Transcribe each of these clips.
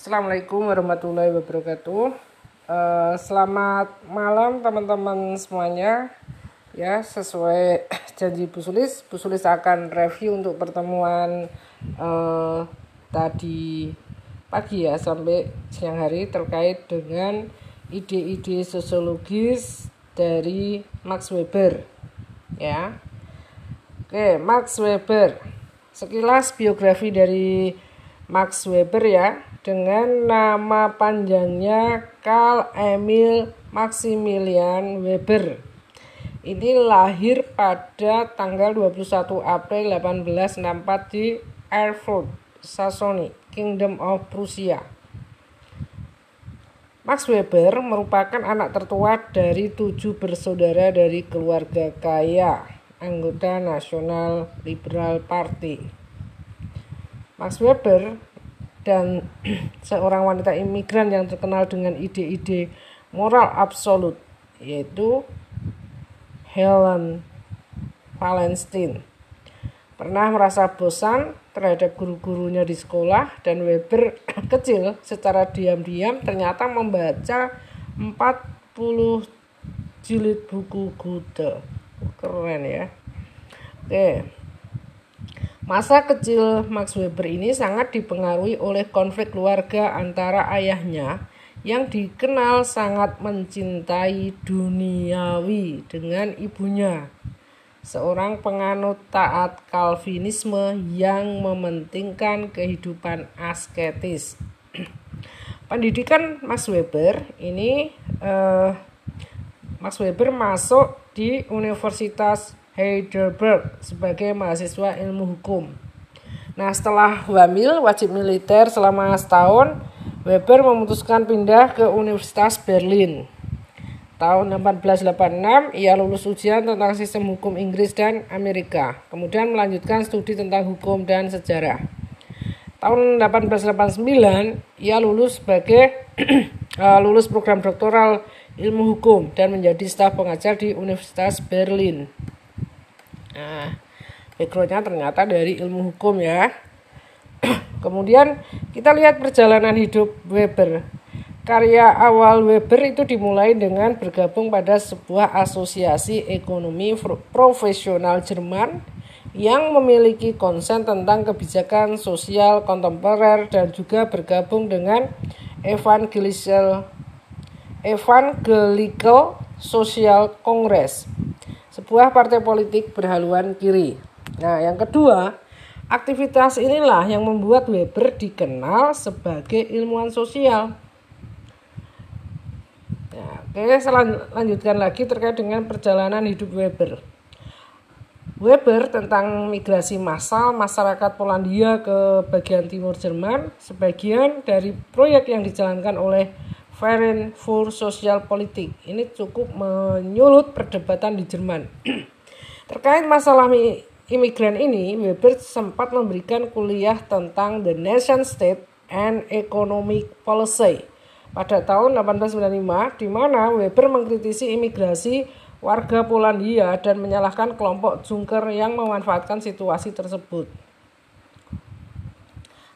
Assalamualaikum warahmatullahi wabarakatuh. Uh, selamat malam teman-teman semuanya. Ya, sesuai janji Bu Sulis, Bu Sulis akan review untuk pertemuan uh, tadi pagi ya sampai siang hari terkait dengan ide-ide sosiologis dari Max Weber. Ya. Oke, Max Weber. Sekilas biografi dari Max Weber ya dengan nama panjangnya Karl Emil Maximilian Weber. Ini lahir pada tanggal 21 April 1864 di Erfurt, Saxony, Kingdom of Prussia. Max Weber merupakan anak tertua dari tujuh bersaudara dari keluarga kaya, anggota Nasional Liberal Party. Max Weber dan seorang wanita imigran yang terkenal dengan ide-ide moral absolut yaitu Helen Wallenstein pernah merasa bosan terhadap guru-gurunya di sekolah dan Weber kecil secara diam-diam ternyata membaca 40 jilid buku Goethe. Keren ya. Oke Masa kecil Max Weber ini sangat dipengaruhi oleh konflik keluarga antara ayahnya yang dikenal sangat mencintai duniawi dengan ibunya, seorang penganut taat Calvinisme yang mementingkan kehidupan asketis. Pendidikan Max Weber ini eh, Max Weber masuk di Universitas Heidelberg sebagai mahasiswa ilmu hukum. Nah, setelah hamil wajib militer selama setahun, Weber memutuskan pindah ke Universitas Berlin. Tahun 1886, ia lulus ujian tentang sistem hukum Inggris dan Amerika. Kemudian melanjutkan studi tentang hukum dan sejarah. Tahun 1889, ia lulus sebagai uh, lulus program doktoral ilmu hukum dan menjadi staf pengajar di Universitas Berlin. Nah, backgroundnya ternyata dari ilmu hukum ya. Kemudian kita lihat perjalanan hidup Weber. Karya awal Weber itu dimulai dengan bergabung pada sebuah asosiasi ekonomi profesional Jerman yang memiliki konsen tentang kebijakan sosial kontemporer dan juga bergabung dengan Evangelical Evangelical Social Congress sebuah partai politik berhaluan kiri. Nah, yang kedua, aktivitas inilah yang membuat Weber dikenal sebagai ilmuwan sosial. Nah, oke, saya lanjutkan lagi terkait dengan perjalanan hidup Weber. Weber tentang migrasi massal masyarakat Polandia ke bagian timur Jerman, sebagian dari proyek yang dijalankan oleh Verein für Politik Ini cukup menyulut perdebatan di Jerman. Terkait masalah imigran ini, Weber sempat memberikan kuliah tentang The Nation State and Economic Policy pada tahun 1895 di mana Weber mengkritisi imigrasi warga Polandia dan menyalahkan kelompok Junker yang memanfaatkan situasi tersebut.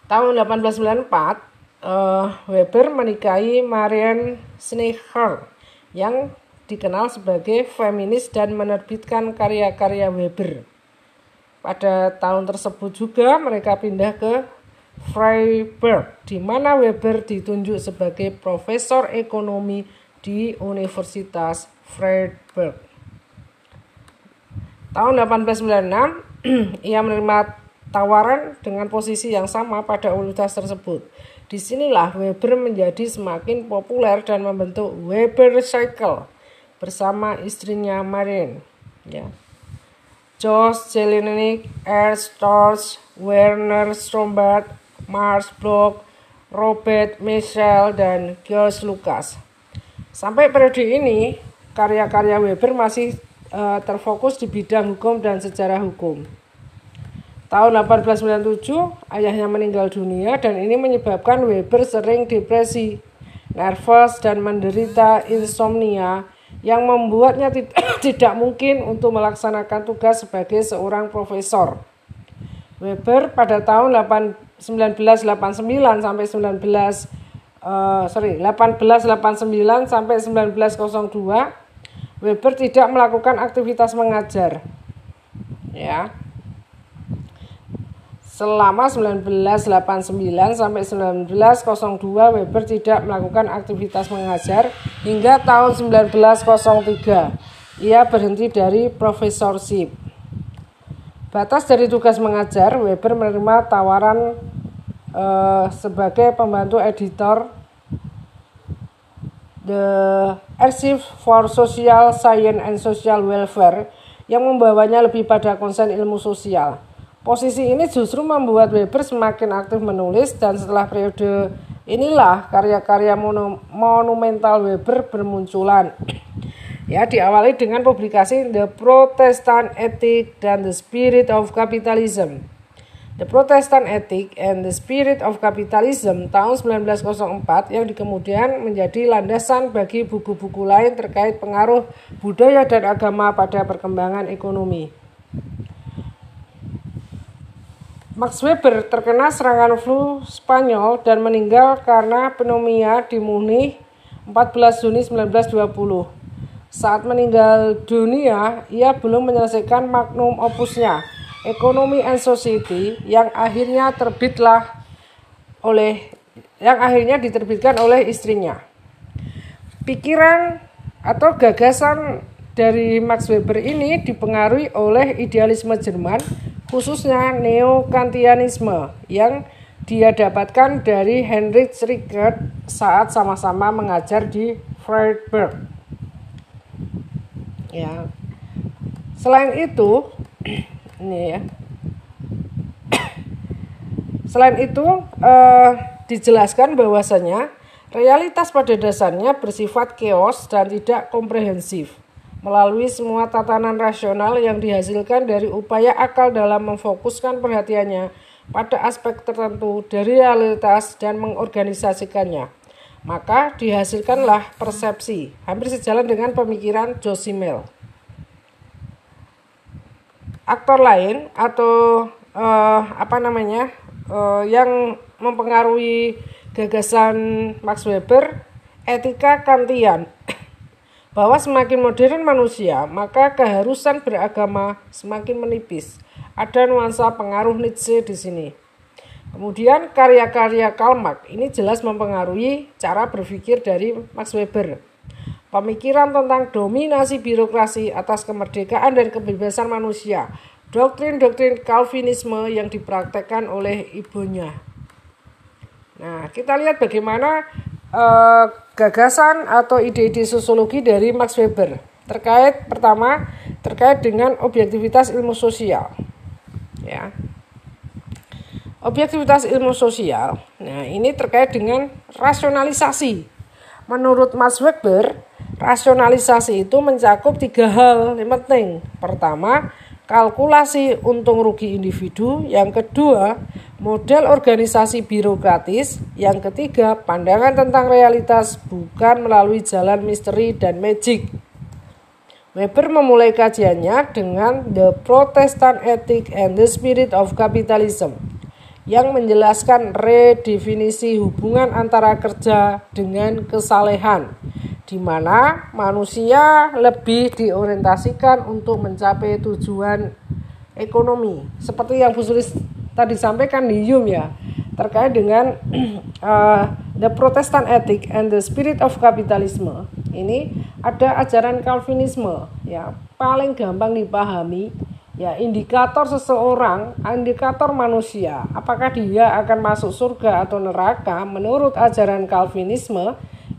Tahun 1894, uh, Weber menikahi Marian Schneecher yang dikenal sebagai feminis dan menerbitkan karya-karya Weber. Pada tahun tersebut juga mereka pindah ke Freiburg, di mana Weber ditunjuk sebagai profesor ekonomi di Universitas Freiburg. Tahun 1896, ia menerima tawaran dengan posisi yang sama pada universitas tersebut. Di sinilah Weber menjadi semakin populer dan membentuk Weber Cycle bersama istrinya Marin. Ya. Josh Jelinek, Ernst Werner Strombart, Mars Bloch, Robert Michel, dan George Lucas. Sampai periode ini, karya-karya Weber masih uh, terfokus di bidang hukum dan sejarah hukum. Tahun 1897, ayahnya meninggal dunia dan ini menyebabkan Weber sering depresi, nervous, dan menderita insomnia yang membuatnya tidak mungkin untuk melaksanakan tugas sebagai seorang profesor. Weber pada tahun 1899 1989 sampai 19 uh, sorry 1889 sampai 1902 Weber tidak melakukan aktivitas mengajar ya selama 1989 sampai 1902 Weber tidak melakukan aktivitas mengajar hingga tahun 1903 ia berhenti dari profesorship batas dari tugas mengajar Weber menerima tawaran uh, sebagai pembantu editor The Archive for Social Science and Social Welfare yang membawanya lebih pada konsen ilmu sosial. Posisi ini justru membuat Weber semakin aktif menulis dan setelah periode inilah karya-karya monumental Weber bermunculan. Ya, diawali dengan publikasi The Protestant Ethic dan The Spirit of Capitalism. The Protestant Ethic and the Spirit of Capitalism tahun 1904 yang kemudian menjadi landasan bagi buku-buku lain terkait pengaruh budaya dan agama pada perkembangan ekonomi. Max Weber terkena serangan flu Spanyol dan meninggal karena pneumonia di Munich 14 Juni 1920. Saat meninggal dunia, ia belum menyelesaikan magnum opusnya, Economy and Society yang akhirnya terbitlah oleh yang akhirnya diterbitkan oleh istrinya. Pikiran atau gagasan dari Max Weber ini dipengaruhi oleh idealisme Jerman, khususnya neo-kantianisme yang dia dapatkan dari Heinrich Rickert saat sama-sama mengajar di Freiburg. Ya. Selain itu, ini ya selain itu eh, dijelaskan bahwasanya realitas pada dasarnya bersifat chaos dan tidak komprehensif melalui semua tatanan rasional yang dihasilkan dari upaya akal dalam memfokuskan perhatiannya pada aspek tertentu dari realitas dan mengorganisasikannya. Maka dihasilkanlah persepsi, hampir sejalan dengan pemikiran Josimel aktor lain atau uh, apa namanya uh, yang mempengaruhi gagasan Max Weber etika Kantian bahwa semakin modern manusia maka keharusan beragama semakin menipis. Ada nuansa pengaruh Nietzsche di sini. Kemudian karya-karya Karl Marx ini jelas mempengaruhi cara berpikir dari Max Weber. Pemikiran tentang dominasi birokrasi atas kemerdekaan dan kebebasan manusia. Doktrin-doktrin Calvinisme yang dipraktekkan oleh ibunya. Nah, kita lihat bagaimana uh, gagasan atau ide-ide sosiologi dari Max Weber terkait pertama terkait dengan objektivitas ilmu sosial. Ya. Objektivitas ilmu sosial. Nah, ini terkait dengan rasionalisasi. Menurut Max Weber, Rasionalisasi itu mencakup tiga hal yang penting. Pertama, kalkulasi untung rugi individu. Yang kedua, model organisasi birokratis. Yang ketiga, pandangan tentang realitas bukan melalui jalan misteri dan magic. Weber memulai kajiannya dengan The Protestant Ethic and the Spirit of Capitalism yang menjelaskan redefinisi hubungan antara kerja dengan kesalehan di mana manusia lebih diorientasikan untuk mencapai tujuan ekonomi. Seperti yang Bu Sulis tadi sampaikan di Hume ya terkait dengan uh, the Protestant ethic and the spirit of capitalism. Ini ada ajaran Calvinisme ya. Paling gampang dipahami ya indikator seseorang indikator manusia. Apakah dia akan masuk surga atau neraka? Menurut ajaran Calvinisme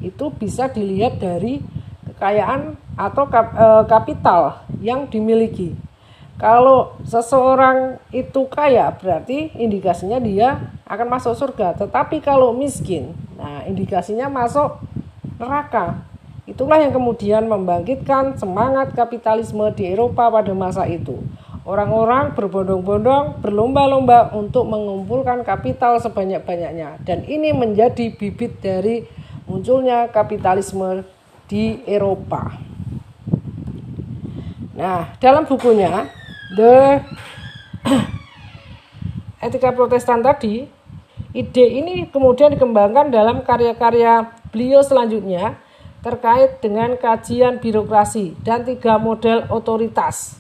itu bisa dilihat dari kekayaan atau kap, e, kapital yang dimiliki. Kalau seseorang itu kaya berarti indikasinya dia akan masuk surga. Tetapi kalau miskin, nah indikasinya masuk neraka. Itulah yang kemudian membangkitkan semangat kapitalisme di Eropa pada masa itu. Orang-orang berbondong-bondong berlomba-lomba untuk mengumpulkan kapital sebanyak-banyaknya dan ini menjadi bibit dari munculnya kapitalisme di Eropa. Nah, dalam bukunya The Etika Protestan tadi, Ide ini kemudian dikembangkan dalam karya-karya beliau selanjutnya terkait dengan kajian birokrasi dan tiga model otoritas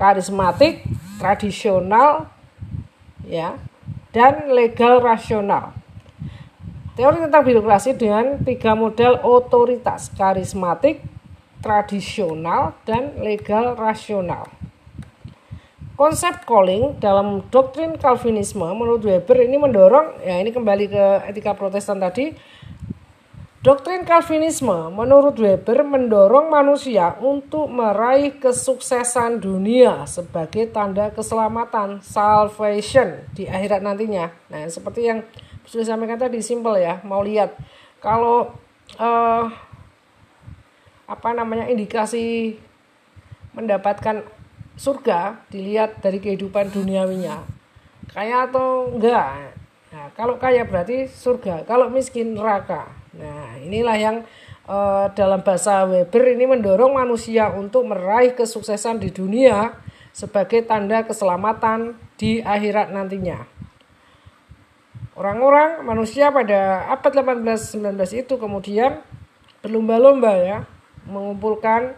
karismatik, tradisional, ya, dan legal rasional. Teori tentang birokrasi dengan tiga model otoritas karismatik, tradisional, dan legal rasional. Konsep calling dalam doktrin Calvinisme menurut Weber ini mendorong, ya ini kembali ke etika protestan tadi, Doktrin Calvinisme menurut Weber mendorong manusia untuk meraih kesuksesan dunia sebagai tanda keselamatan, salvation di akhirat nantinya. Nah, seperti yang sudah sampaikan tadi, simple ya, mau lihat. Kalau uh, apa namanya indikasi mendapatkan surga dilihat dari kehidupan duniawinya kaya atau enggak? Nah kalau kaya berarti surga kalau miskin neraka. Nah inilah yang uh, dalam bahasa Weber ini mendorong manusia untuk meraih kesuksesan di dunia sebagai tanda keselamatan di akhirat nantinya orang-orang manusia pada abad 18-19 itu kemudian berlomba-lomba ya mengumpulkan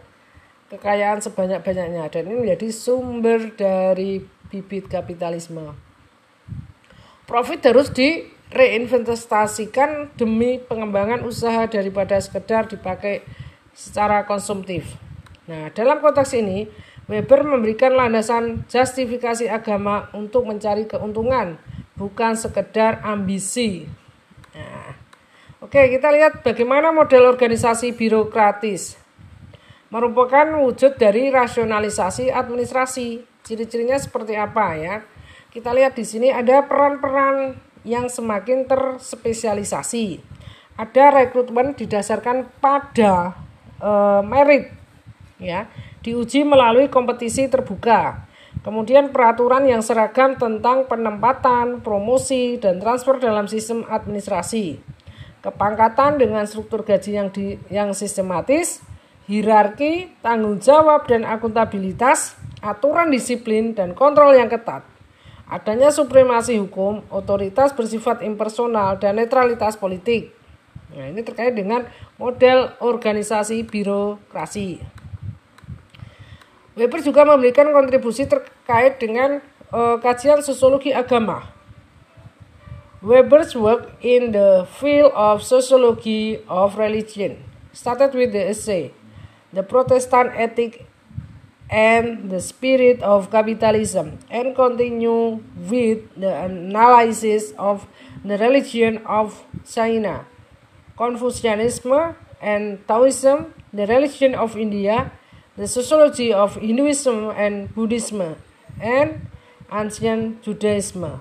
kekayaan sebanyak-banyaknya dan ini menjadi sumber dari bibit kapitalisme. Profit harus direinvestasikan demi pengembangan usaha daripada sekedar dipakai secara konsumtif. Nah, dalam konteks ini, Weber memberikan landasan justifikasi agama untuk mencari keuntungan, bukan sekedar ambisi. Nah, oke, kita lihat bagaimana model organisasi birokratis merupakan wujud dari rasionalisasi administrasi. Ciri-cirinya seperti apa ya? Kita lihat di sini ada peran-peran yang semakin terspesialisasi. Ada rekrutmen didasarkan pada e, merit ya, diuji melalui kompetisi terbuka. Kemudian peraturan yang seragam tentang penempatan, promosi, dan transfer dalam sistem administrasi. Kepangkatan dengan struktur gaji yang di, yang sistematis, hierarki, tanggung jawab dan akuntabilitas, aturan disiplin dan kontrol yang ketat. Adanya supremasi hukum, otoritas bersifat impersonal dan netralitas politik. Nah, ini terkait dengan model organisasi birokrasi. Weber juga memberikan kontribusi terkait dengan uh, kajian sosiologi agama. Weber's work in the field of sociology of religion started with the essay the Protestant ethic and the spirit of capitalism and continue with the analysis of the religion of China, Confucianism and Taoism, the religion of India, the sociology of Hinduism and Buddhism, and ancient Judaism.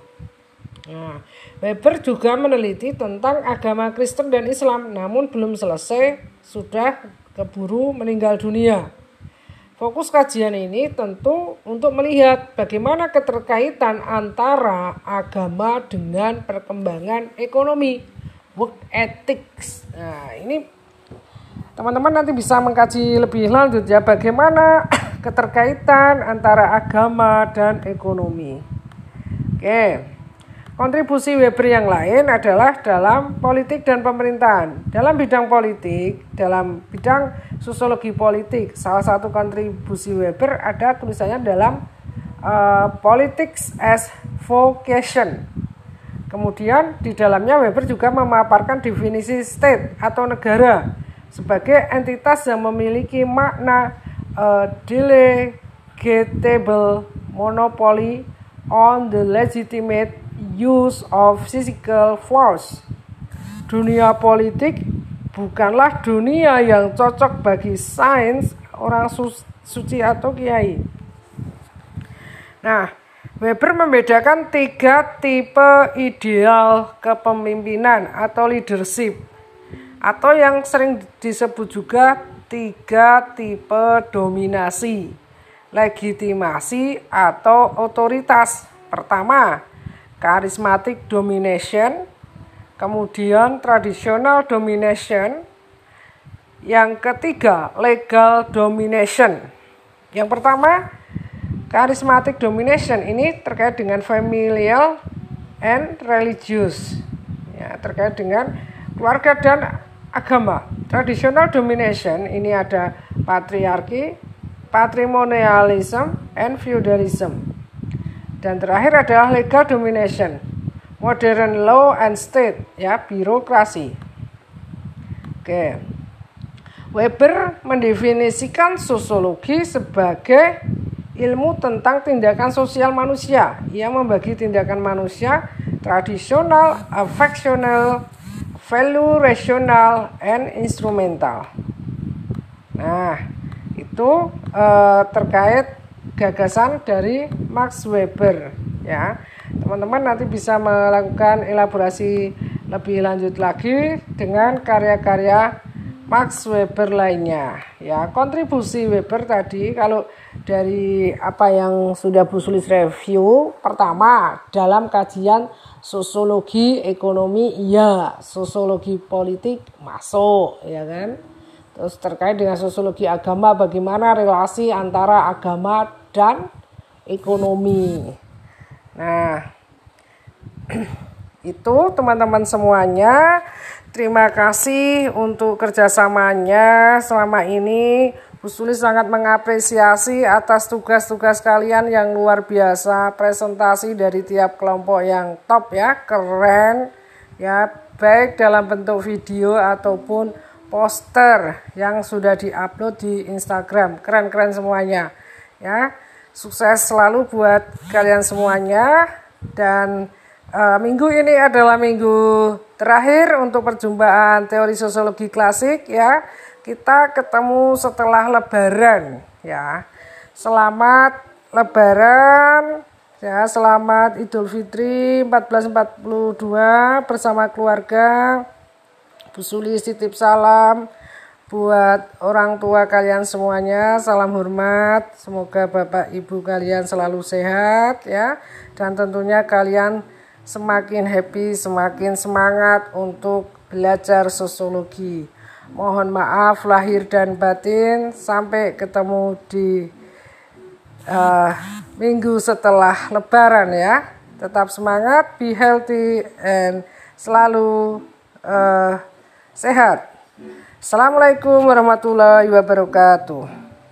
Nah, Weber juga meneliti tentang agama Kristen dan Islam, namun belum selesai, sudah keburu meninggal dunia. Fokus kajian ini tentu untuk melihat bagaimana keterkaitan antara agama dengan perkembangan ekonomi, work ethics. Nah, ini teman-teman nanti bisa mengkaji lebih lanjut ya bagaimana keterkaitan antara agama dan ekonomi. Oke. Kontribusi Weber yang lain adalah dalam politik dan pemerintahan. Dalam bidang politik, dalam bidang sosiologi politik, salah satu kontribusi Weber ada tulisannya dalam uh, Politics as Vocation. Kemudian di dalamnya Weber juga memaparkan definisi state atau negara sebagai entitas yang memiliki makna uh, delegatable monopoly on the legitimate use of physical force. Dunia politik bukanlah dunia yang cocok bagi sains, orang su suci atau kiai. Nah, Weber membedakan tiga tipe ideal kepemimpinan atau leadership atau yang sering disebut juga tiga tipe dominasi, legitimasi atau otoritas. Pertama, charismatic domination, kemudian traditional domination, yang ketiga legal domination. Yang pertama charismatic domination ini terkait dengan familial and religious. Ya, terkait dengan keluarga dan agama. Traditional domination ini ada patriarki, patrimonialism, and feudalism. Dan terakhir adalah legal domination, modern law and state, ya birokrasi. Oke. Weber mendefinisikan sosiologi sebagai ilmu tentang tindakan sosial manusia. Ia membagi tindakan manusia tradisional, affectional, value rasional and instrumental. Nah, itu eh, terkait gagasan dari Max Weber ya. Teman-teman nanti bisa melakukan elaborasi lebih lanjut lagi dengan karya-karya Max Weber lainnya. Ya, kontribusi Weber tadi kalau dari apa yang sudah Bu Sulis review pertama dalam kajian sosiologi ekonomi iya sosiologi politik masuk ya kan? Terus terkait dengan sosiologi agama bagaimana relasi antara agama dan ekonomi? Nah itu teman-teman semuanya. Terima kasih untuk kerjasamanya selama ini Bu Sulis sangat mengapresiasi atas tugas-tugas kalian yang luar biasa, presentasi dari tiap kelompok yang top ya, keren ya, baik dalam bentuk video ataupun poster yang sudah diupload di Instagram. Keren-keren semuanya. Ya. Sukses selalu buat kalian semuanya dan uh, minggu ini adalah minggu terakhir untuk perjumpaan teori sosiologi klasik ya kita ketemu setelah lebaran ya. Selamat lebaran ya, selamat Idul Fitri 1442 bersama keluarga. Bu Sulis titip salam buat orang tua kalian semuanya. Salam hormat. Semoga Bapak Ibu kalian selalu sehat ya dan tentunya kalian semakin happy, semakin semangat untuk belajar sosiologi. Mohon maaf lahir dan batin. Sampai ketemu di uh, minggu setelah Lebaran ya. Tetap semangat, be healthy, and selalu uh, sehat. Assalamualaikum warahmatullahi wabarakatuh.